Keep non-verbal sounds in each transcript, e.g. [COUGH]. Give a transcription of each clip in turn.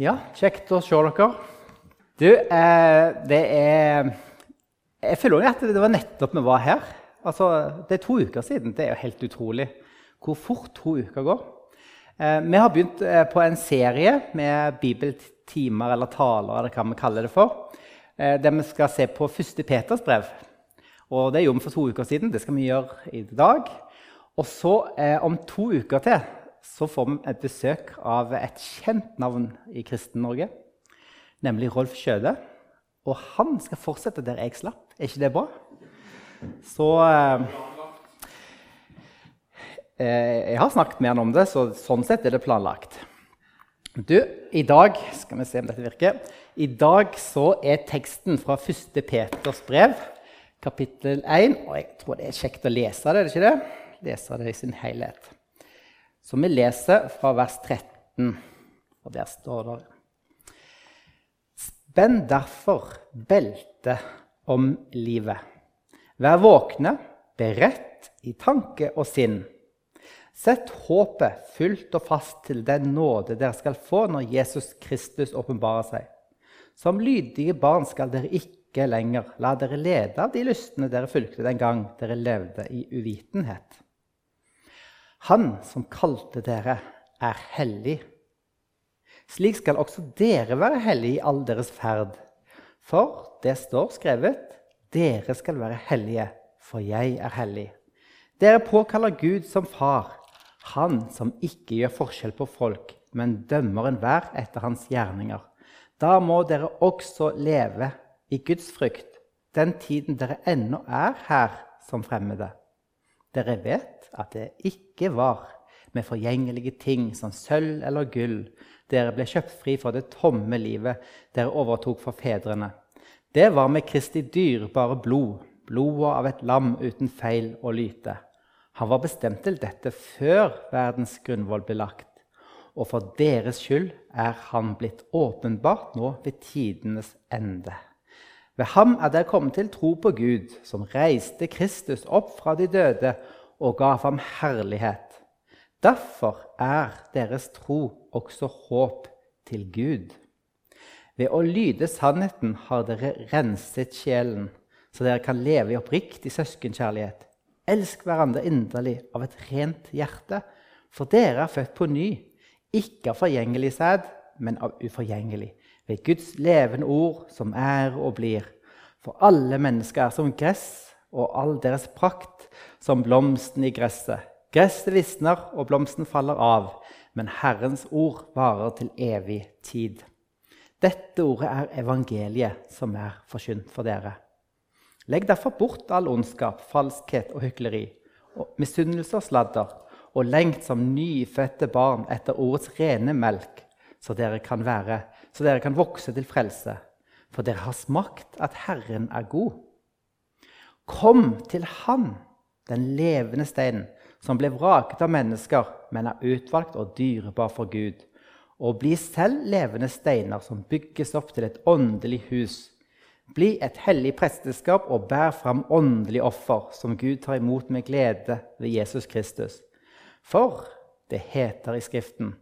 Ja, kjekt å se dere. Du, eh, det er Jeg føler også at det var nettopp vi var her. Altså, Det er to uker siden. Det er jo helt utrolig hvor fort to uker går. Eh, vi har begynt eh, på en serie med bibeltimer eller taler, eller hva vi kaller det for. Eh, der vi skal se på første Peters brev. Og Det gjorde vi for to uker siden. Det skal vi gjøre i dag. Og så, eh, om to uker til, så får vi et besøk av et kjent navn i Kristen-Norge, nemlig Rolf Skjøde. Og han skal fortsette der jeg slapp. Er ikke det bra? Så eh, eh, Jeg har snakket med han om det, så sånn sett er det planlagt. Du, i dag skal vi se om dette virker. I dag så er teksten fra 1. Peters brev, kapittel 1. Og jeg tror det er kjekt å lese det, er det ikke det? Lese det i sin helhet. Så vi leser fra vers 13, og der står det Spenn derfor beltet om livet. Vær våkne, beredt i tanke og sinn. Sett håpet fullt og fast til den nåde dere skal få når Jesus Kristus åpenbarer seg. Som lydige barn skal dere ikke lenger la dere lede av de lystne dere fulgte den gang dere levde i uvitenhet. Han som kalte dere, er hellig. Slik skal også dere være hellige i all deres ferd. For det står skrevet, dere skal være hellige, for jeg er hellig. Dere påkaller Gud som far, han som ikke gjør forskjell på folk, men dømmer enhver etter hans gjerninger. Da må dere også leve i Guds frykt den tiden dere ennå er her som fremmede. Dere vet at det ikke var med forgjengelige ting som sølv eller gull dere ble kjøpt fri fra det tomme livet dere overtok fra fedrene. Det var med Kristi dyrebare blod, blodet av et lam uten feil og lyte. Han var bestemt til dette før verdens grunnvoll ble lagt. Og for deres skyld er han blitt åpenbart nå ved tidenes ende. Ved ham er dere kommet til tro på Gud, som reiste Kristus opp fra de døde og gav ham herlighet. Derfor er deres tro også håp til Gud. Ved å lyde sannheten har dere renset sjelen, så dere kan leve i oppriktig søskenkjærlighet. Elsk hverandre inderlig av et rent hjerte, for dere er født på ny, ikke av forgjengelig sæd, men av uforgjengelig, ved Guds levende ord, som er og blir. For alle mennesker er som gress, og all deres prakt som blomsten i gresset. Gresset visner, og blomsten faller av, men Herrens ord varer til evig tid. Dette ordet er evangeliet som er forkynt for dere. Legg derfor bort all ondskap, falskhet og hykleri, og misunnelse og sladder, og lengt som nyfødte barn etter ordets rene melk, så dere kan, være, så dere kan vokse til frelse. For dere har smakt at Herren er god. Kom til Han, den levende steinen, som ble vraket av mennesker, men er utvalgt og dyrebar for Gud. Og bli selv levende steiner som bygges opp til et åndelig hus. Bli et hellig presteskap og bær fram åndelig offer, som Gud tar imot med glede ved Jesus Kristus. For det heter i Skriften.: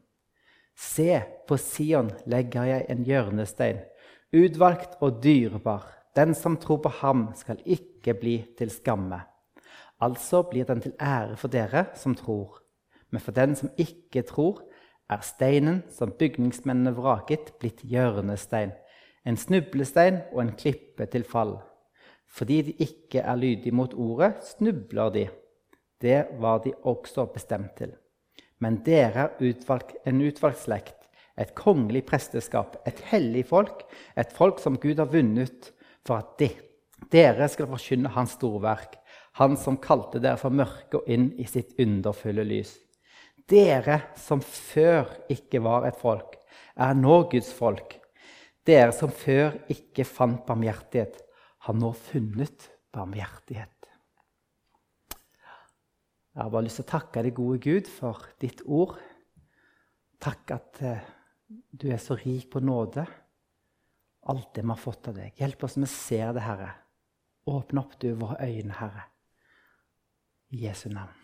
Se, på Sion legger jeg en hjørnestein, utvalgt og dyrebar. Den som tror på ham, skal ikke bli til skamme. Altså blir den til ære for dere som tror. Men for den som ikke tror, er steinen som bygningsmennene vraket, blitt hjørnestein, en snublestein og en klippe til fall. Fordi de ikke er lydige mot ordet, snubler de. Det var de også bestemt til. Men dere er utvalg, en utvalgt slekt, et kongelig presteskap, et hellig folk, et folk som Gud har vunnet, for at de, dere skal forkynne Hans storverk, Han som kalte dere fra mørket og inn i sitt underfulle lys. Dere som før ikke var et folk, er nå Guds folk. Dere som før ikke fant barmhjertighet, har nå funnet barmhjertighet. Jeg har bare lyst til å takke deg, gode Gud, for ditt ord. Takk at eh, du er så rik på nåde. Alt det vi har fått av deg. Hjelp oss med å se det, Herre. Åpne opp du våre øyne, Herre. I Jesu navn.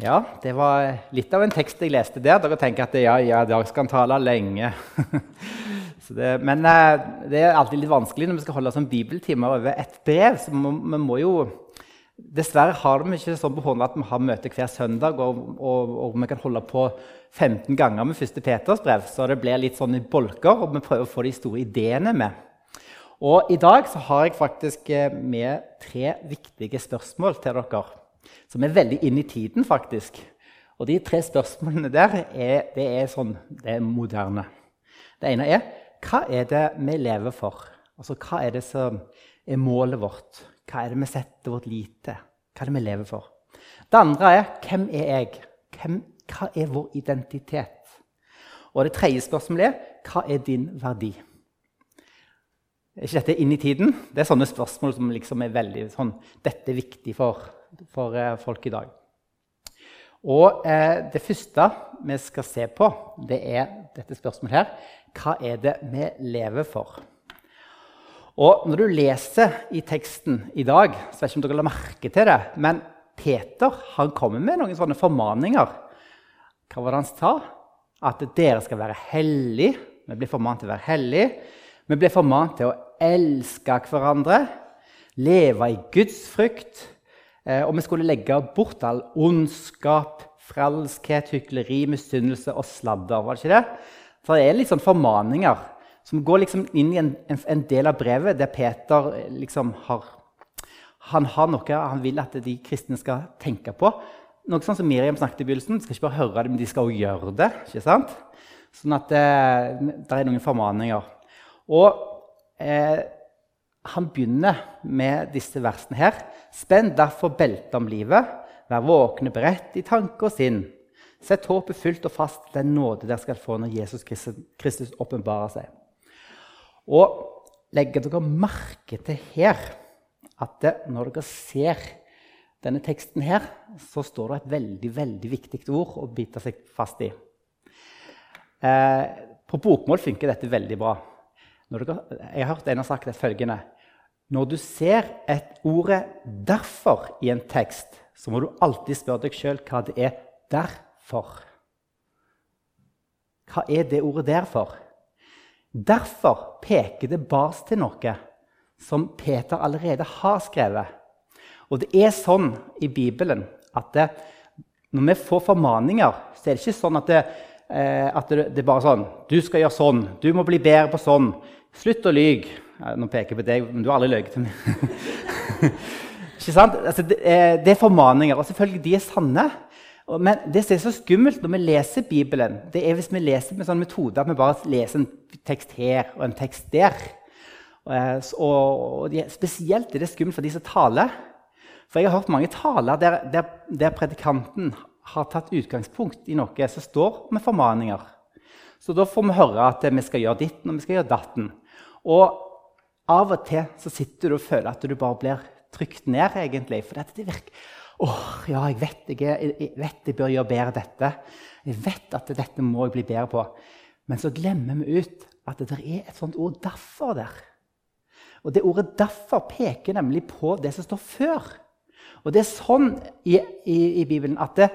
Ja, det var litt av en tekst jeg leste der. Dere tenker at ja, ja, dere skal tale lenge. [LAUGHS] det, men eh, det er alltid litt vanskelig når vi skal holde sånn bibeltimer over ett brev. så vi, vi må jo Dessverre har vi ikke sånn på hånda at vi har møte hver søndag, og, og, og, vi kan holde på 15 ganger med første Peters brev, så det blir litt sånn i bolker, og vi prøver å få de store ideene med. Og I dag så har jeg faktisk eh, med tre viktige spørsmål til dere som er veldig inn i tiden, faktisk. Og de tre spørsmålene der er, det er sånn, det er moderne. Det ene er hva er det vi lever for? Altså, Hva er det som er målet vårt? Hva er det vi setter vårt lit til? Hva er det vi lever for? Det andre er hvem er jeg? Hvem, hva er vår identitet? Og det tredje spørsmålet er hva er din verdi? Er ikke dette inn i tiden? Det er sånne spørsmål som liksom er veldig sånn Dette er viktig for for eh, folk i dag. Og eh, Det første vi skal se på, det er dette spørsmålet her. Hva er det vi lever for? Og Når du leser i teksten i dag, så vet ikke om dere la merke til det, men Peter han kommer med noen sånne formaninger. Hva var det han sa? At dere skal være hellige. Vi blir formant til å være hellige. Vi blir formant til å elske hverandre, leve i Guds frykt, Eh, og vi skulle legge bort all ondskap, frelskhet, hykleri, misunnelse og sladder. var det ikke det? For det er litt sånn formaninger som går liksom inn i en, en, del av brevet der Peter eh, liksom har han har noe han vil at de kristne skal tenke på. Noe sånn som Miriam snakket i begynnelsen. De skal ikke bare høre det, men de skal også gjøre det. ikke sant? Sånn at det, eh, det er noen formaninger. Og eh, han begynner med disse versene her. Spenn derfor beltet om livet. Vær våkne, beredt i tanke og sinn. Sett håpet fullt og fast den nåde dere skal få når Jesus Kristus åpenbarer seg. Og legger dere merke til her at når dere ser denne teksten her, så står det et veldig veldig viktig ord å bite seg fast i. Eh, på bokmål funker dette veldig bra. Dere, jeg har hørt en har sagt det følgende når du ser et ordet 'derfor' i en tekst, så må du alltid spørre deg sjøl hva det er 'derfor'. Hva er det ordet 'der' for? Derfor peker det bars til noe som Peter allerede har skrevet. Og det er sånn i Bibelen at det, når vi får formaninger, så er det ikke sånn at det, at det, det er bare sånn 'Du skal gjøre sånn. Du må bli bedre på sånn. Slutt å lyge.' Nå peker jeg på deg, men du har aldri løyet til meg. [LAUGHS] ikke sant? Altså, det, er, det, er formaninger, og selvfølgelig de er sanne. Men det som er så skummelt når vi leser Bibelen, det er hvis vi leser med sånn metode at vi bare leser en tekst her og en tekst der. Og, og Spesielt er det skummelt for de som taler. For jeg har hørt mange taler der, der, der predikanten har tatt utgangspunkt i noe som står med formaninger. Så da får vi høre at vi skal gjøre ditten og vi skal gjøre datten. Og av og til så sitter du og føler at du bare blir trykt ned. egentlig, For dette det virker Åh, ja, jeg vet jeg, jeg vet jeg bør gjøre bedre dette. Jeg vet at dette må jeg bli bedre på. Men så glemmer vi ut at det er et sånt ord 'derfor' der. Og det ordet 'derfor' peker nemlig på det som står før. Og det er sånn i, i, i Bibelen at det,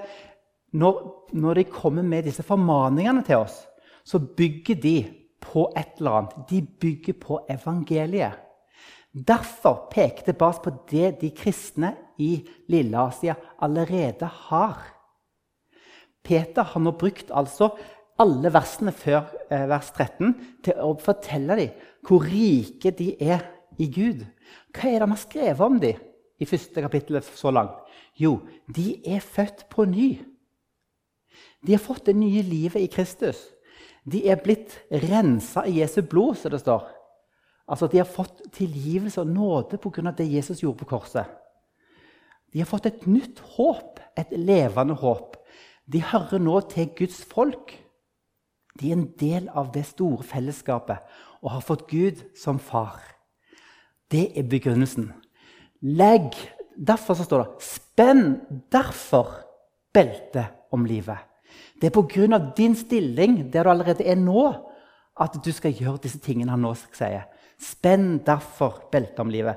når, når de kommer med disse formaningene til oss, så bygger de på et eller annet. De bygger på evangeliet. Derfor peker det bas på det de kristne i Lille-Asia allerede har. Peter har nå brukt altså alle versene før eh, vers 13 til å fortelle dem hvor rike de er i Gud. Hva er det vi har skrevet om dem i første kapittel så langt? Jo, de er født på ny. De har fått det nye livet i Kristus. De er blitt rensa i Jesu blod, som det står. Altså, De har fått tilgivelse og nåde pga. det Jesus gjorde på korset. De har fått et nytt håp, et levende håp. De hører nå til Guds folk. De er en del av det store fellesskapet og har fått Gud som far. Det er begrunnelsen. Legg Derfor så står det 'spenn derfor beltet om livet'. Det er pga. din stilling der du allerede er nå, at du skal gjøre disse tingene han nå sier. Spenn derfor beltet om livet.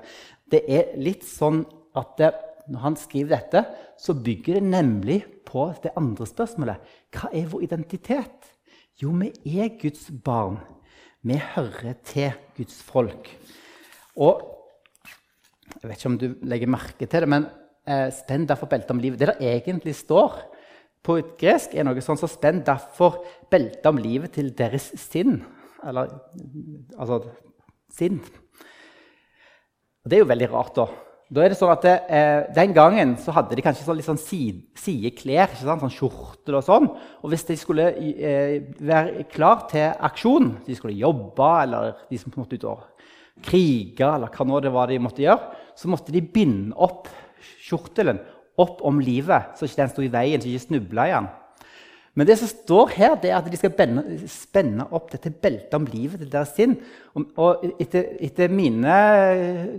Det er litt sånn at det, når han skriver dette, så bygger det nemlig på det andre spørsmålet. Hva er vår identitet? Jo, vi er Guds barn. Vi hører til Guds folk. Og jeg vet ikke om du legger merke til det, men eh, spenn derfor beltet om livet. Det der egentlig står på gresk, er noe sånn som spenn derfor beltet om livet til deres sinn. Eller altså sinn. Og det er jo veldig rart, da. Da er det sånn at det, eh, Den gangen så hadde de kanskje sånn, litt sånn sideklær, sånn skjorter og sånn. Og hvis de skulle eh, være klar til aksjon, de skulle jobbe eller de som måtte ut og krige, eller hva nå det var de måtte gjøre, så måtte de binde opp kjortelen opp om livet, så ikke den sto i veien, så ikke snubla i den. Men det som står her, det er at de skal benne, spenne opp dette beltet om livet til deres sinn. Og etter, etter mine,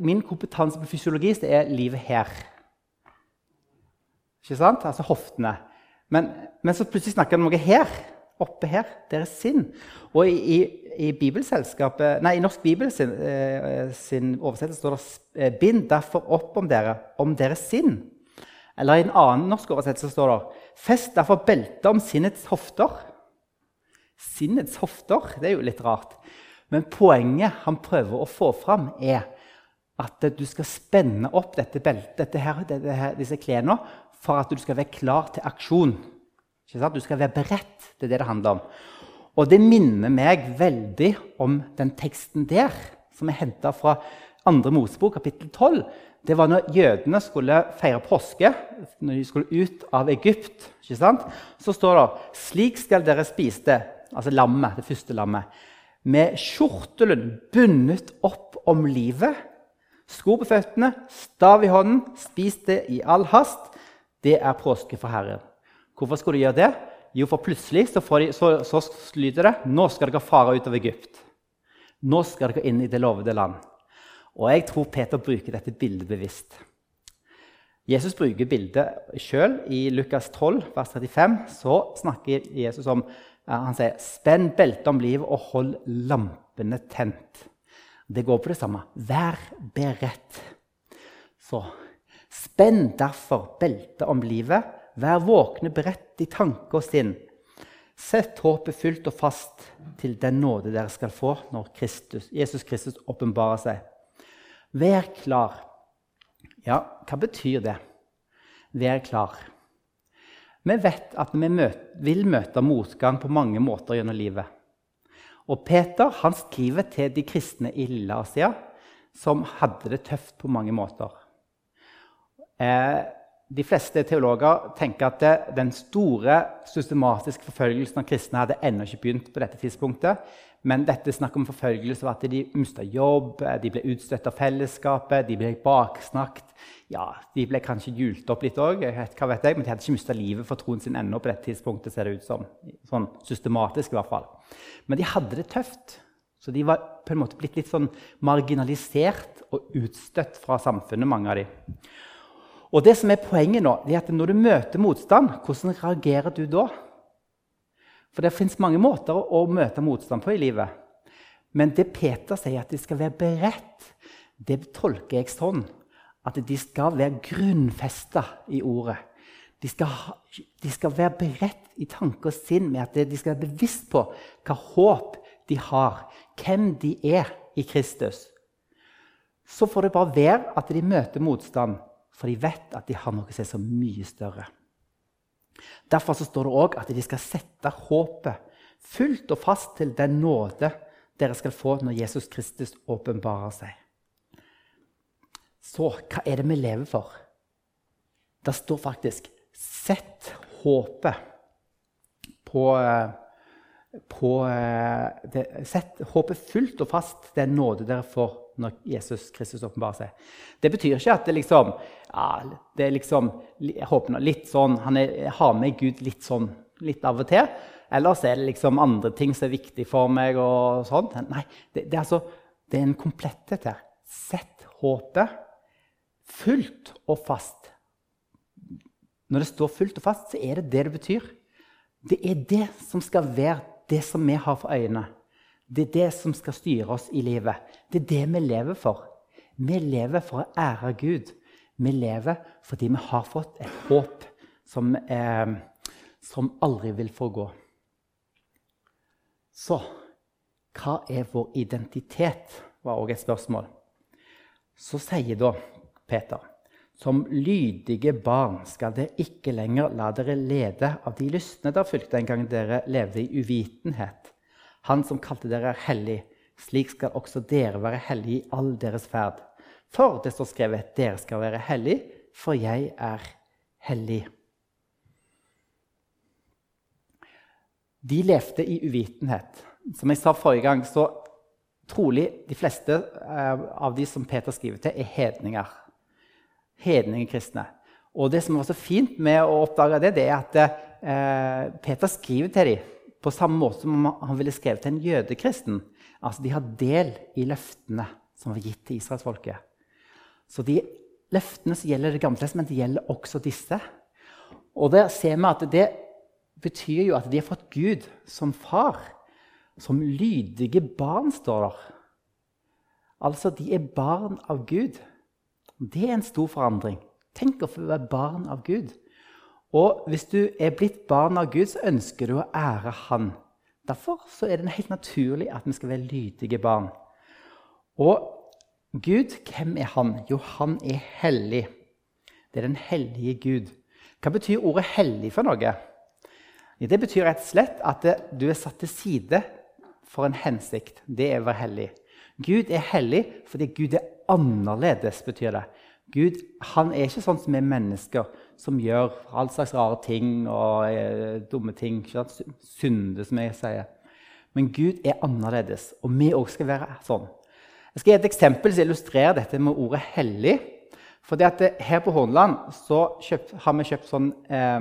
min kompetanse på fysiologi så er livet her. Ikke sant? Altså hoftene. Men, men så plutselig snakker han om noe her. Oppe her. Deres sinn. Og i, i nei, i Norsk Bibel sin, eh, sin oversettelse står det eh, 'Bind derfor opp om dere, om deres sinn'. Eller i en annen norsk oversettelse står det 'Fest derfor beltet om sinnets hofter'. Sinnets hofter, det er jo litt rart. Men poenget han prøver å få fram, er at du skal spenne opp dette beltet, dette her, dette her, disse klærne for at du skal være klar til aksjon. Du skal være beredt. Det er det det handler om. Og det minner meg veldig om den teksten der, som er henta fra 2. Mosebok, kapittel 12, det var når jødene skulle feire påske, når de skulle ut av Egypt. Så står det slik skal dere spise det, altså lammet, det første lammet, med kjortelen bundet opp om livet, sko på føttene, stav i hånden, spis det i all hast. Det er påske for Herren. Hvorfor skulle de gjøre det? Jo, for plutselig så, de, så, så lyder det nå skal dere fare ut av Egypt. Nå skal dere inn i det lovede land. Og jeg tror Peter bruker dette bildet bevisst. Jesus bruker bildet sjøl. I Lukas 12, vers 35 så snakker Jesus om han sier, 'Spenn beltet om livet og hold lampene tent'. Det går på det samme. Vær beredt. Så spenn derfor beltet om livet. Vær våkne, beredt i tanke og sinn. Sett håpet fullt og fast til den nåde dere skal få når Kristus, Jesus Kristus åpenbarer seg. Vær klar. Ja, hva betyr det? Vær klar. Vi vet at vi vil møte motgang på mange måter gjennom livet. Og Peter han skriver til de kristne i Lille som hadde det tøft på mange måter. Eh, de fleste teologer tenker at den store systematiske forfølgelsen av kristne hadde ennå ikke begynt på dette tidspunktet. Men dette snakket snakk om forfølgelse var at de mista jobb, de ble utstøtt av fellesskapet, de ble baksnakket. Ja, De ble kanskje hjult opp litt òg, men de hadde ikke mista livet for troen sin ennå. på dette tidspunktet, ser det ut som. Sånn systematisk i hvert fall. Men de hadde det tøft. Så de var på en måte blitt litt sånn marginalisert og utstøtt fra samfunnet, mange av dem. Og det som er Poenget nå, er at når du møter motstand, hvordan reagerer du da? For det fins mange måter å møte motstand på i livet. Men det Peter sier, at de skal være beredt, det tolker jeg sånn at de skal være grunnfesta i ordet. De skal, de skal, være beredt i tanke og sinn med at de skal være bevisst på hva håp de har, hvem de er i Kristus. Så får det bare være at de møter motstand, for de vet at de har noe som er så mye større. Derfor står det òg at de skal sette håpet fullt og fast til den nåde dere skal få når Jesus Kristus åpenbarer seg. Så hva er det vi lever for? Det står faktisk 'sett håpet' på, på det, Sett håpet fullt og fast den nåde dere får når Jesus Kristus åpenbarer seg. Det betyr ikke at det liksom, ja, det er liksom jeg håper litt sånn, Han er, har med Gud litt sånn litt av og til. Eller så er det liksom andre ting som er viktig for meg. og sånt. Nei, det, det, er, altså, det er en kompletthet her. Sett håpet fullt og fast. Når det står fullt og fast, så er det det det betyr. Det er det som skal være det som vi har for øynene. Det er det som skal styre oss i livet. Det er det vi lever for. Vi lever for å ære Gud. Vi lever fordi vi har fått et håp som, eh, som aldri vil forgå. Så hva er vår identitet? var òg et spørsmål. Så sier da Peter som lydige barn skal dere ikke lenger la dere lede av de lystne der fulgte en gang dere levde i uvitenhet. Han som kalte dere er hellig, slik skal også dere være hellige i all deres ferd. For det står skrevet, dere skal være hellige, for jeg er hellig. De levde i uvitenhet. Som jeg sa forrige gang, så trolig de fleste eh, av de som Peter skriver til, er hedninger. Hedningekristne. Og det som var så fint med å oppdage det, det er at eh, Peter skriver til dem på samme måte som han ville skrevet til en jødekristen. Altså, De har del i løftene som var gitt til israelsfolket. Så de løftene som gjelder Det gamle testamentet, gjelder også disse. Og der ser vi at det betyr jo at de har fått Gud som far. Som lydige barn, står der. Altså, de er barn av Gud. Det er en stor forandring. Tenk å få være barn av Gud. Og hvis du er blitt barn av Gud, så ønsker du å ære Han. Derfor er det helt naturlig at vi skal være lydige barn. Og Gud, hvem er han? Jo, han er hellig. Det er den hellige Gud. Hva betyr ordet 'hellig' for noe? Det betyr rett og slett at du er satt til side for en hensikt. Det er å være hellig. Gud er hellig fordi Gud er annerledes, betyr det. Gud han er ikke sånn som vi mennesker, som gjør all slags rare ting og eh, dumme ting. Synde, som jeg sier. Men Gud er annerledes, og vi òg skal være sånn. Jeg skal gi et eksempel som illustrerer dette med ordet 'hellig'. For Her på Hornland har vi kjøpt sånn, eh,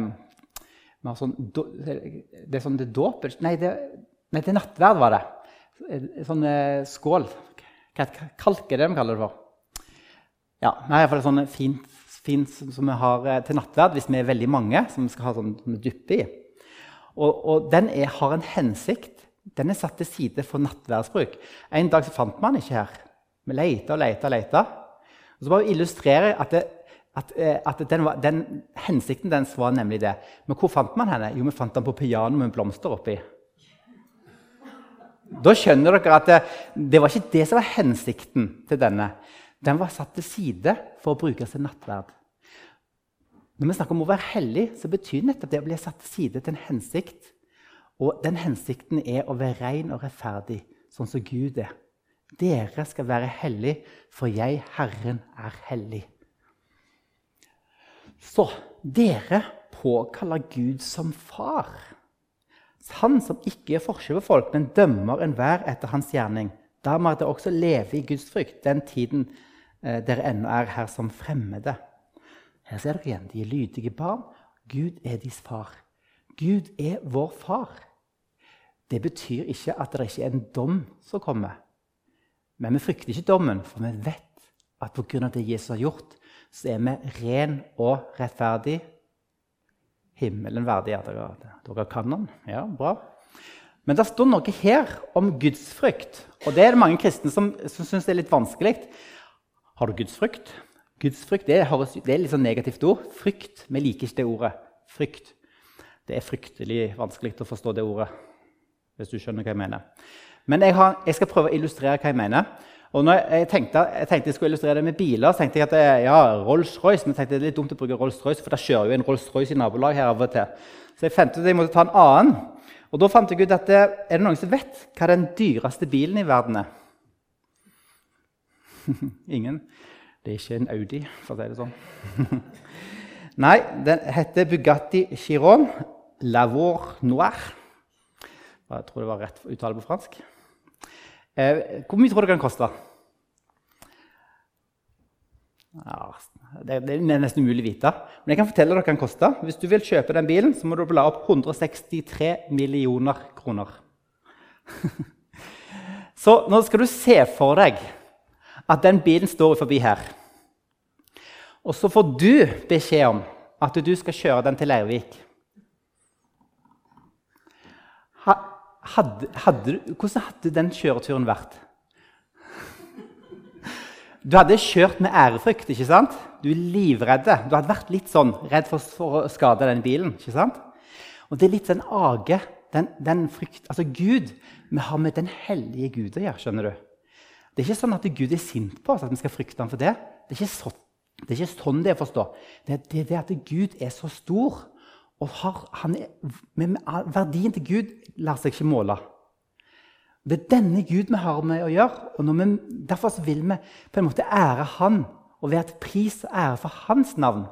sånn Det er sånn det dåp Nei, nei, det nattverd var det. Sånn eh, skål. Hva kalk er det de kaller det for? Ja, det er iallfall sånn fint, fint som vi har eh, til nattverd hvis vi er veldig mange som vi skal ha sånn dyppe i. Og, og den er, har en hensikt den er satt til side for nattverdsbruk. En dag så fant man ikke her. Vi leita og leita og leita. Og så bare illustrerer at, det, at, eh, at den, var, den, hensikten dens var nemlig det. Men hvor fant man henne? Jo, vi fant den på piano med blomster oppi. Da skjønner dere at det, det var ikke det som var hensikten til denne. Den var satt til side for å brukes til nattverd. Når vi snakker om å være hellig, så betyr nettopp det å bli satt til side til en hensikt og den hensikten er å være ren og rettferdig, sånn som Gud er. Dere skal være hellige, for jeg, Herren, er hellig. Så dere påkaller Gud som far. Han som ikke gjør forskjell på folk, men dømmer enhver etter hans gjerning. Da må dere også leve i Guds frykt den tiden dere ennå er her som fremmede. Her ser dere igjen. De er lydige barn. Gud er deres far. Gud er vår far. Det betyr ikke at det ikke er en dom som kommer. Men vi frykter ikke dommen, for vi vet at pga. det Jesus har gjort, så er vi ren og rettferdig. Himmelen verdig. Ja, dere, dere kan den. Ja, bra. Men det står noe her om gudsfrykt. Og det er det mange kristne som, som syns er litt vanskelig. Har du gudsfrykt? Gudsfrykt det, høres, det er litt sånn negativt ord. Frykt. Vi liker ikke det ordet. Frykt. Det er fryktelig vanskelig å forstå det ordet hvis du skjønner hva jeg mener. Men jeg, har, jeg skal prøve å illustrere hva jeg mener. Og når jeg tenkte, jeg tenkte jeg skulle illustrere det med biler, så tenkte jeg at det, ja, Rolls-Royce, men jeg tenkte det er litt dumt å bruke Rolls-Royce, for da kjører jo en Rolls-Royce i nabolag her av og til. Så jeg fant ut at jeg måtte ta en annen. Og da fant jeg ut at det, er det noen som vet hva den dyreste bilen i verden er? [LAUGHS] Ingen? Det er ikke en Audi, for å si det sånn. [LAUGHS] Nei, den heter Bugatti Chiron Lavour Noir. Jeg tror det var rett uttale på fransk. Eh, hvor mye tror du det kan koste? Ja, det, det, er nesten umulig å vite. Men jeg kan fortelle dere hva den koster. Hvis du vil kjøpe den bilen, så må du bla opp 163 millioner kroner. [LAUGHS] så nå skal du se for deg at den bilen står forbi her. Og så får du beskjed om at du skal kjøre den til Leirvik. hadde, hadde, hvordan hadde den kjøreturen vært? Du hadde kjørt med ærefrykt. ikke sant? Du er livredde. Du hadde vært litt sånn redd for, for å skade den bilen. ikke sant? Og det er litt den age, den, den frykt Altså Gud Vi har med den hellige Gud å gjøre. skjønner du? Det er ikke sånn at Gud er sint på oss, at vi skal frykte ham for det. Det er ikke, så, det er ikke sånn det er å forstå. Det er det, det at Gud er så stor, og har, er, med, verdien til Gud lar seg ikke måle. Det er denne Gud vi har med å gjøre. og vi, Derfor vil vi på en måte ære Han og være til pris og ære for Hans navn.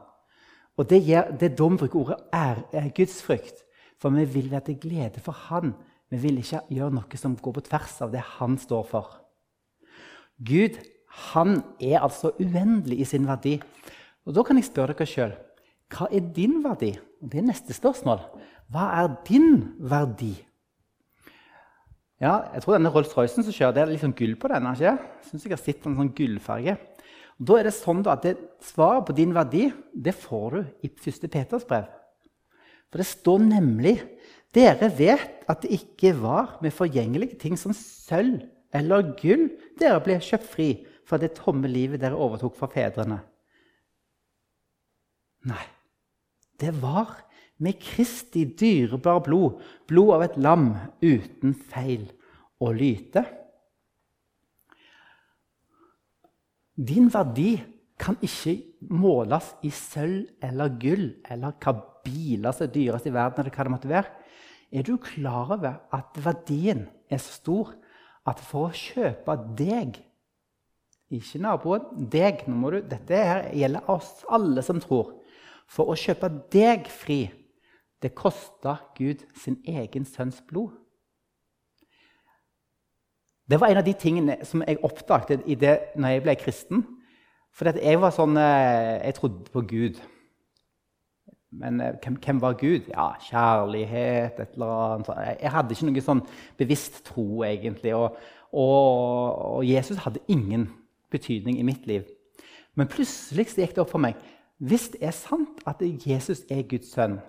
Og Det, gir, det er da vi bruker ordet ære, gudsfrykt. For vi vil være til glede for Han. Vi vil ikke gjøre noe som går på tvers av det Han står for. Gud han er altså uendelig i sin verdi. Og Da kan jeg spørre dere sjøl hva er din verdi? Og Det er neste spørsmål. Hva er din verdi? Ja, jeg tror denne Rolls-Roycen som kjører, det er litt sånn gull på den. ikke? Synes jeg har sett en sånn gullfarge. Og da er det sånn at det, Svaret på din verdi det får du i 1. Peters brev. For det står nemlig dere vet at det ikke var med forgjengelige ting som sølv eller gull dere ble kjøpt fri fra det tomme livet dere overtok fra fedrene. Nei, det var med Kristi dyrebare blod, blod av et lam uten feil og lyte. Din verdi kan ikke måles i sølv eller gull eller hva biler som er dyrest i verden. eller hva det måtte være. Er du klar over at verdien er så stor at for å kjøpe deg Ikke naboen, deg. Du, dette her gjelder oss alle som tror. For å kjøpe deg fri det kosta Gud sin egen sønns blod. Det var en av de tingene som jeg oppdaget når jeg ble kristen. For jeg sånn eh, Jeg trodde på Gud. Men eh, hvem, hvem, var Gud? Ja, kjærlighet, et eller annet. Jeg hadde ikke noe sånn bevisst tro, egentlig. Og, og, og Jesus hadde ingen betydning i mitt liv. Men plutselig gikk det opp for meg hvis det er sant at Jesus er Guds sønn,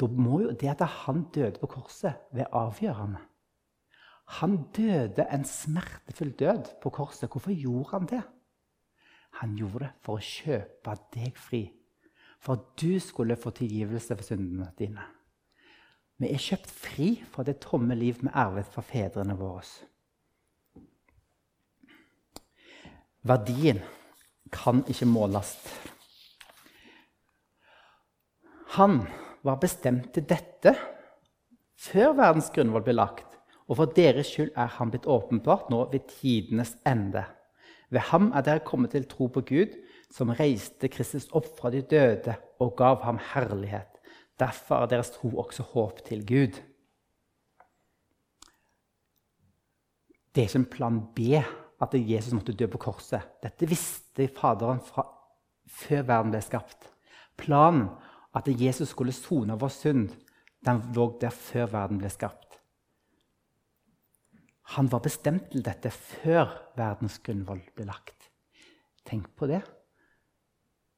da må jo det at han døde på korset, være avgjørende. Han døde en smertefull død på korset. Hvorfor gjorde han det? Han gjorde det for å kjøpe deg fri. For at du skulle få tilgivelse for syndene dine. Vi er kjøpt fri fra det tomme liv vi arvet fra fedrene våre. Verdien kan ikke måles. Han var bestemt til dette før verdens grunnvoll ble lagt. Og for deres skyld er han blitt åpenbart nå ved tidenes ende. Ved ham er dere kommet til tro på Gud, som reiste Kristus opp fra de døde og gav ham herlighet. Derfor er deres tro også håp til Gud. Det er ikke en plan B at Jesus måtte dø på korset. Dette visste Faderen fra før verden ble skapt. Planen at Jesus skulle sone vår synd, den lå der før verden ble skapt. Han var bestemt til dette før verdens grunnvoll ble lagt. Tenk på det.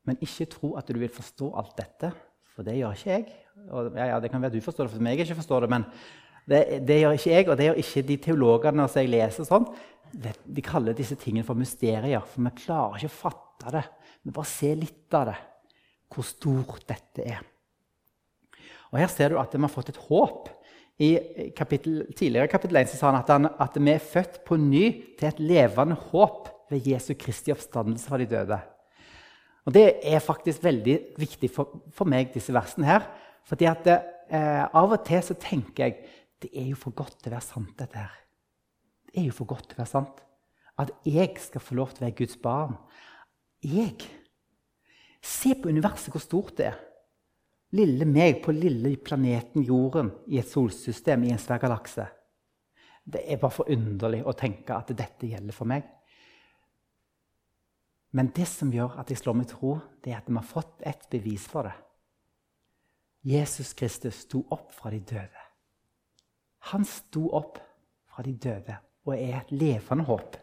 Men ikke tro at du vil forstå alt dette, for det gjør ikke jeg. Og, ja, ja, det kan være du forstår det, for meg ikke forstår det, men det, det, gjør ikke jeg, og det gjør ikke de teologene som jeg leser. sånn. De kaller disse tingene for mysterier, for vi klarer ikke å fatte det. Vi bare ser litt av det hvor stort dette er. Og Her ser du at vi har fått et håp. I kapittel, tidligere kapittel 1 sa han at, han at, vi er født på ny til et levende håp ved Jesu Kristi oppstandelse fra de døde. Og Det er faktisk veldig viktig for, for meg, disse versene her. fordi at eh, Av og til så tenker jeg det er jo for godt til å være sant, dette her. Det er jo for godt til å være sant. At jeg skal få lov til å være Guds barn. Jeg Se på universet, hvor stort det er. Lille meg på lille planeten Jorden i et solsystem i en svær galakse. Det er bare forunderlig å tenke at dette gjelder for meg. Men det som gjør at jeg slår meg til ro, det er at vi har fått et bevis for det. Jesus Kristus sto opp fra de døde. Han sto opp fra de døde og er et levende håp.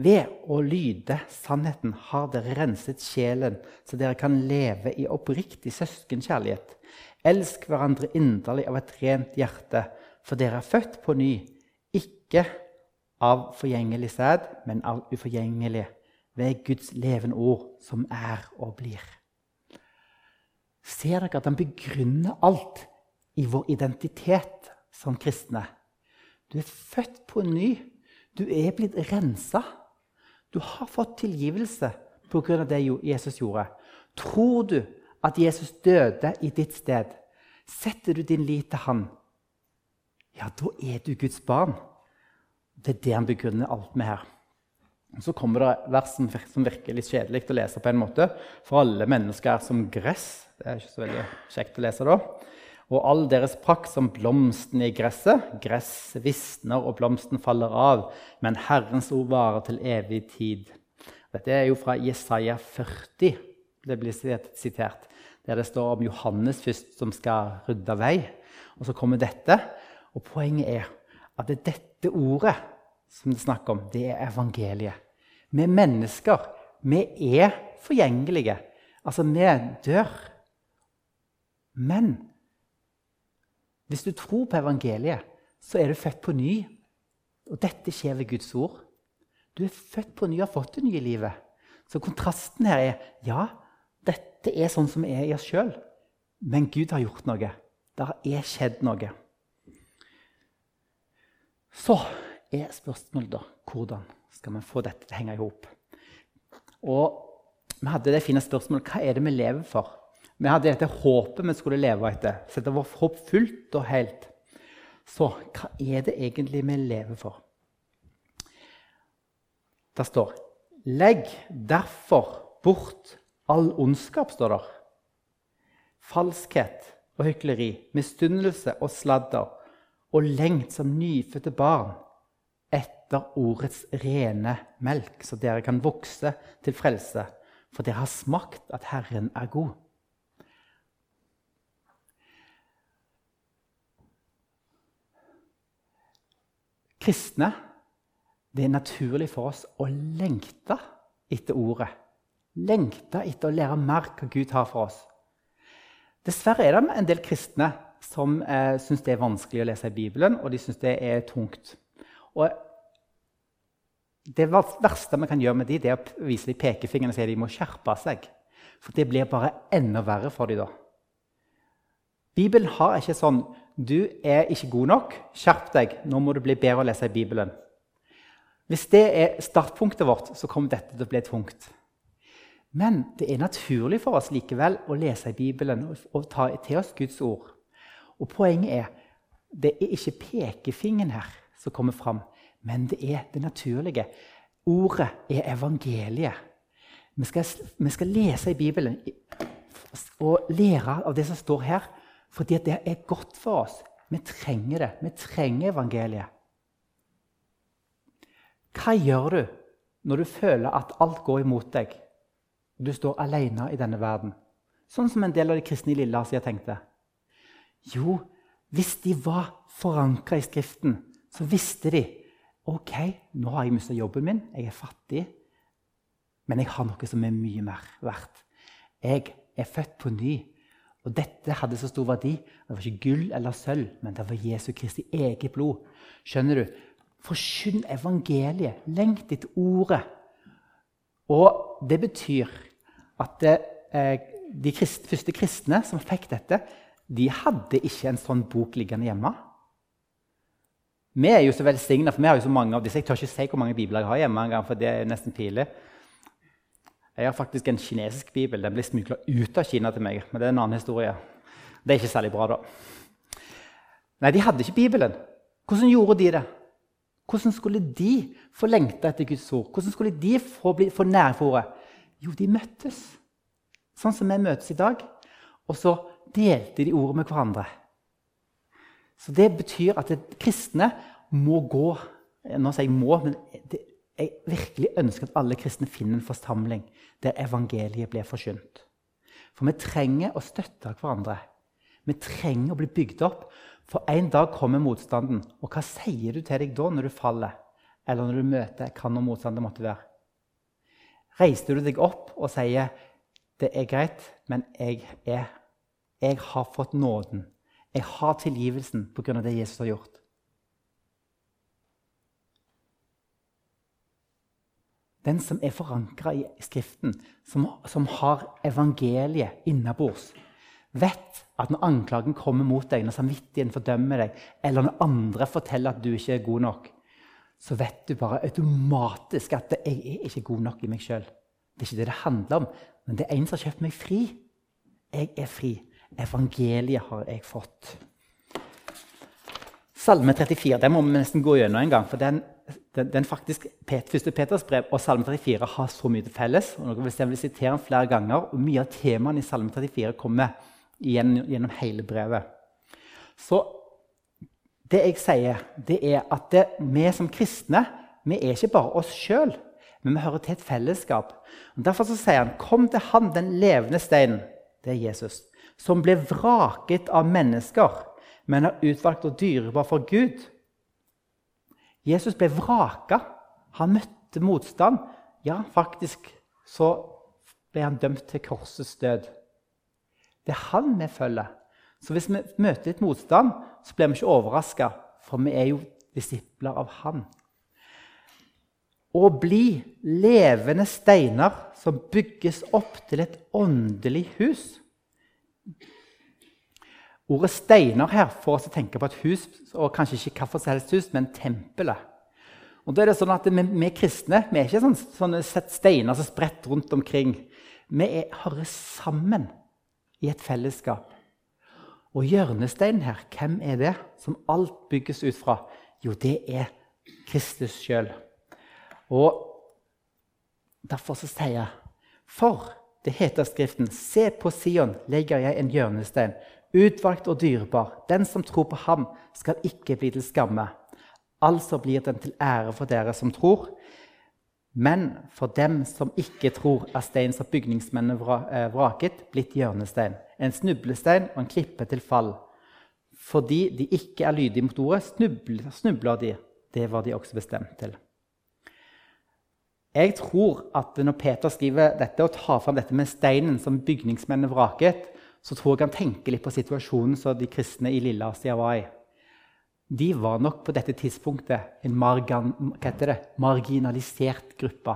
Ved å lyde sannheten har dere renset sjelen, så dere kan leve i oppriktig søskenkjærlighet. Elsk hverandre inderlig av et rent hjerte, for dere er født på ny, ikke av forgjengelig sæd, men av uforgjengelig ved Guds levende ord, som er og blir. Ser dere at han begrunner alt i vår identitet som kristne? Du er født på ny. Du er blitt rensa. Du har fått tilgivelse pga. det Jesus gjorde. Tror du at Jesus døde i ditt sted? Setter du din lit til han? Ja, da er du Guds barn. Det er det han begrunner alt med her. Så kommer det vers som virker litt kjedelig å lese. på en måte. For alle mennesker er som gress. Det er ikke så veldig kjekt å lese da. Og all deres prakt som blomstene i gresset. Gress visner, og blomsten faller av, men Herrens ord varer til evig tid. Dette er jo fra Jesaja 40, det blir sitert, der det står om Johannes først som skal rydde vei. Og så kommer dette. Og poenget er at det er dette ordet som det er snakk om, det er evangeliet. Vi er mennesker. Vi er forgjengelige. Altså, vi dør. Men hvis du tror på evangeliet, så er du født på ny. Og dette skjer ved Guds ord. Du er født på ny og har fått det nye livet. Så kontrasten her er ja, dette er sånn som er i oss sjøl. Men Gud har gjort noe. Det er skjedd noe. Så er spørsmålet da hvordan skal vi få dette til å henge i hop. Og vi hadde det fine spørsmålet hva er det vi lever for. Vi hadde dette håpet vi skulle leve etter. Sette vårt håp fullt og helt. Så hva er det egentlig vi lever for? Det står Legg derfor bort all ondskap, står der. Falskhet og hykleri, misunnelse og sladder, og lengt som nyfødte barn etter ordets rene melk, så dere kan vokse til frelse, for dere har smakt at Herren er god. Kristne det er naturlig for oss å lengte etter ordet. Lengte etter å lære mer hva Gud har for oss. Dessverre er det en del kristne som eh, syns det er vanskelig å lese i Bibelen, og de syns det er tungt. Og det verste vi kan gjøre med dem, det er å vise dem pekefingeren og si at de må skjerpe seg. For det blir bare enda verre for dem da. Bibelen har ikke sånn du er ikke god nok. Skjerp deg. Nå må du bli bedre å lese i Bibelen. Hvis det er startpunktet vårt, så kommer dette til å bli tungt. Men det er naturlig for oss likevel å lese i Bibelen og ta til oss Guds ord. Og poenget er det er ikke pekefingeren her som kommer fram, men det er det naturlige. Ordet er evangeliet. Vi skal, vi skal lese i Bibelen og lære av det som står her, fordi det er godt for oss. Vi trenger det. Vi trenger evangeliet. Hva gjør du når du føler at alt går imot deg? Du står alene i denne verden. Sånn som en del av de kristne i Lilleasia tenkte. Jo, hvis de var forankra i Skriften, så visste de ok, nå har jeg mista jobben min, jeg er fattig, men jeg har noe som er mye mer verdt. Jeg er født på ny. Og dette hadde så stor verdi. Det var ikke gull eller sølv, men det var Jesu Kristi eget blod. Skjønner du? Forkynn evangeliet. Lengt etter ordet. Og det betyr at eh, de første kristne som fikk dette, de hadde ikke en sånn bok liggende hjemme. Vi er jo så velsigna, for vi har jo så mange av disse. Jeg tør ikke si hvor mange bibler jeg har hjemme, engang, for det er nesten pinlig. Jeg har faktisk en kinesisk bibel. Den ble smugla ut av Kina til meg. Men det er en annen historie. Det er ikke særlig bra, da. Nei, de hadde ikke Bibelen. Hvordan gjorde de det? Hvordan skulle de få lengta etter Guds ord? Hvordan skulle de få, bli, få ordet? Jo, de møttes. Sånn som vi møtes i dag. Og så delte de ordet med hverandre. Så Det betyr at kristne må gå Nå sier jeg må, men det, jeg virkelig ønsker at alle kristne finner en forsamling der evangeliet blir forkynt. For vi trenger å støtte hverandre. Vi trenger å bli bygd opp. For en dag kommer motstanden. Og hva sier du til deg da når du faller? Eller når du møter hva nå motstander måtte være? Reiser du deg opp og sier det er greit, men jeg, er, jeg har fått nåden. Jeg har tilgivelsen pga. det Jesus har gjort. den som er forankra i Skriften, som, som har evangeliet innabords, vet at når anklagen kommer mot deg, når samvittigheten fordømmer deg, eller når andre forteller at du ikke er god nok, så vet du bare automatisk at 'jeg er ikke god nok i meg sjøl'. Det er ikke det det handler om, men det er en som har kjøpt meg fri. Jeg er fri. Evangeliet har jeg fått. Salme 34 den må vi nesten gå gjennom en gang. for den, den, den faktisk, Første Peters brev og Salme 34 har så mye til felles. og dere vil sitere den flere ganger, og Mye av temaene i Salme 34 kommer igjen gjennom hele brevet. Så det jeg sier, det er at det, vi som kristne vi er ikke bare oss sjøl, men vi hører til et fellesskap. Og derfor sier han, 'Kom til Han, den levende steinen', det er Jesus, 'som ble vraket av mennesker, men er utvalgt og dyrebar for Gud'. Jesus ble vraka. Han møtte motstand. Ja, faktisk så ble han dømt til korsets død. Det er han vi følger. Så hvis vi møter litt motstand, så blir vi ikke overraska, for vi er jo disipler av han. Å bli levende steiner som bygges opp til et åndelig hus. Ordet 'steiner' her får oss til å tenke på et hus, og kanskje ikke hvilket som helst hus, men tempelet. Og da er det sånn at Vi, vi kristne vi er ikke sånne, sånne steiner som spredt rundt omkring. Vi er, hører sammen i et fellesskap. Og hjørnesteinen her, hvem er det som alt bygges ut fra? Jo, det er Kristus sjøl. Og derfor så sier jeg For det heter Skriften, se på Sion legger jeg en hjørnestein, utvalgt og dyrebar. Den som tror på ham, skal ikke bli til skamme. Altså blir den til ære for dere som tror. Men for dem som ikke tror, er stein som bygningsmennene eh, vraket, blitt hjørnestein, en snublestein og en klippe til fall. Fordi de ikke er lydige mot ordet, snubler de. Det var de også bestemt til. Jeg tror at når Peter skriver dette og tar fram dette med steinen som bygningsmennene vraket, så tror jeg han tenker litt på situasjonen som de kristne i Lilleasia var i de var nok på dette tidspunktet en margan, marginalisert gruppe.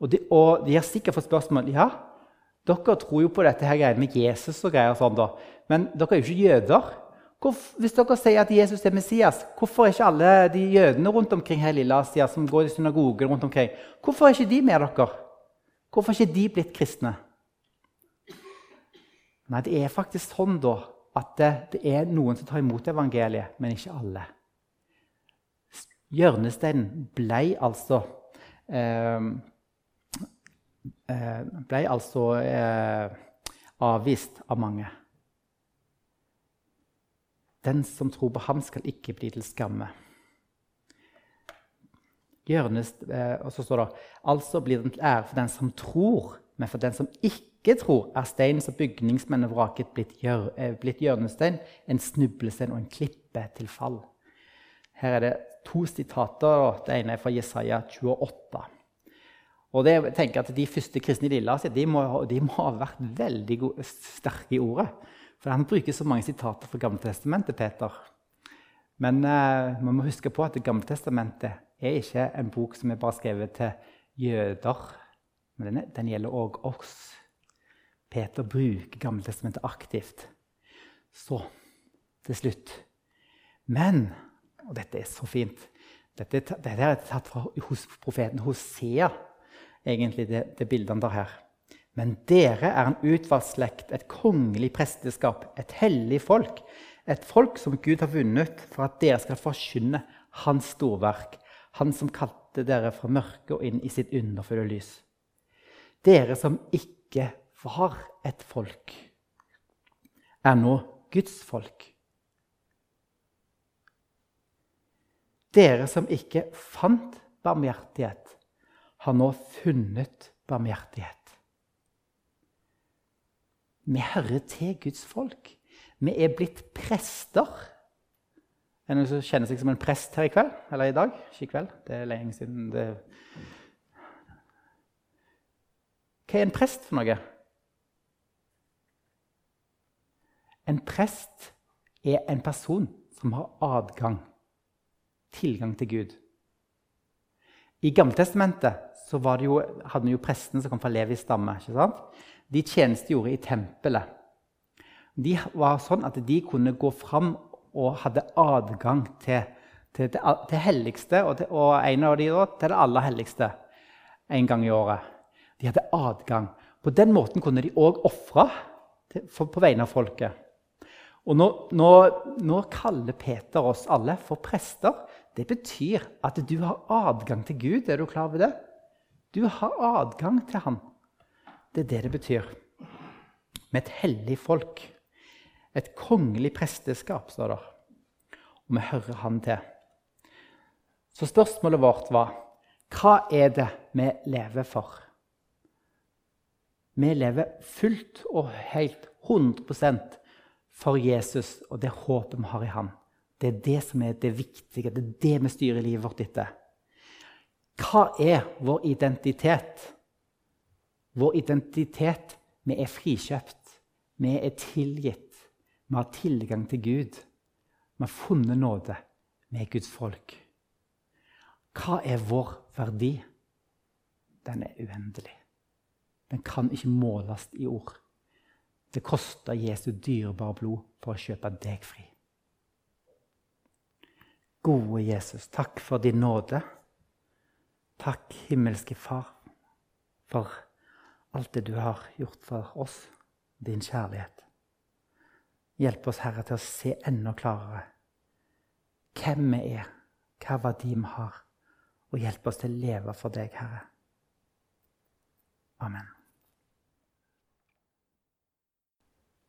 Og de, og de, har sikkert fått spørsmål ja, dere tror jo på dette her med Jesus, og greier og sånn da, men dere er jo ikke jøder. Hvis dere sier at Jesus er Messias, hvorfor er ikke alle de jødene rundt omkring her i Lille Asia som går i synagogen rundt omkring, hvorfor er ikke de med dere? Hvorfor er ikke de blitt kristne? Nei, det er faktisk sånn da, at det, det, er noen som tar imot evangeliet, men ikke alle. Hjørnesteinen ble altså eh, eh, ble altså eh, avvist av mange. Den som tror på ham, skal ikke bli til skamme. Hjørnest, eh, og så står det altså blir den til ære for den som tror, men for den som ikke tror, er steinen som bygningsmennene vraket, blitt, eh, blitt hjørnestein, en snublestein og en klippe til fall. Her er det to sitater. Det ene er fra Jesaja 28. Og det, jeg tenker at De første kristne i Lilleasia de de må ha vært veldig gode, sterke i ordet. For Han bruker så mange sitater fra Gammeltestamentet, Peter. Men eh, man må huske på at Det er ikke en bok som er bare skrevet til jøder. Men den, den gjelder òg oss. Peter bruker Gammeltestamentet aktivt. Så til slutt Men Og dette er så fint. Dette, dette er tatt fra hos profeten Hosea, egentlig, det, det bildet han tar her. Men dere er en utvalgt slekt, et kongelig presteskap, et hellig folk. Et folk som Gud har vunnet for at dere skal forkynne Hans storverk. Han som kalte dere fra mørket og inn i sitt underfulle lys. Dere som ikke var et folk, er nå Guds folk. Dere som ikke fant barmhjertighet, har nå funnet barmhjertighet. Vi hører til Guds folk. Vi er blitt prester. Er det noen som kjenner seg som en prest her i kveld? Eller i dag? Ikke i kveld. Det er lenge siden det Hva er en prest for noe? En prest er en person som har adgang, tilgang til Gud. I Gammeltestamentet hadde vi jo prestene som kom fra Levis stamme. ikke sant? De tjenestegjorde i tempelet. De var sånn at de kunne gå fram og hadde adgang til, til det til helligste, og, til, og, en av de da, til det aller helligste en gang i året. De hadde adgang. På den måten kunne de òg ofre på vegne av folket. Og nå, nå, nå, kaller Peter oss alle for prester. Det betyr at du har adgang til Gud. Er du klar over det? Du har adgang til Han. Det er det det betyr. Med et hellig folk. Et kongelig presteskap, står det. Og vi hører Han til. Så spørsmålet vårt var hva er det vi lever for? Vi lever fullt og helt 100% for Jesus og det håpet vi har i ham. Det er det som er det viktige. Det er det vi styrer livet vårt etter. Hva er vår identitet? Vår identitet Vi er frikjøpt. Vi er tilgitt. Vi har tilgang til Gud. Vi har funnet nåde. Vi er Guds folk. Hva er vår verdi? Den er uendelig. Den kan ikke måles i ord. Det koster Jesu dyrebare blod for å kjøpe deg fri. Gode Jesus, takk for din nåde. Takk, himmelske Far, for alt det du har gjort for oss, din kjærlighet. Hjelp oss, Herre, til å se enda klarere hvem vi er, hva verdi vi har, og hjelp oss til å leve for deg, Herre. Amen.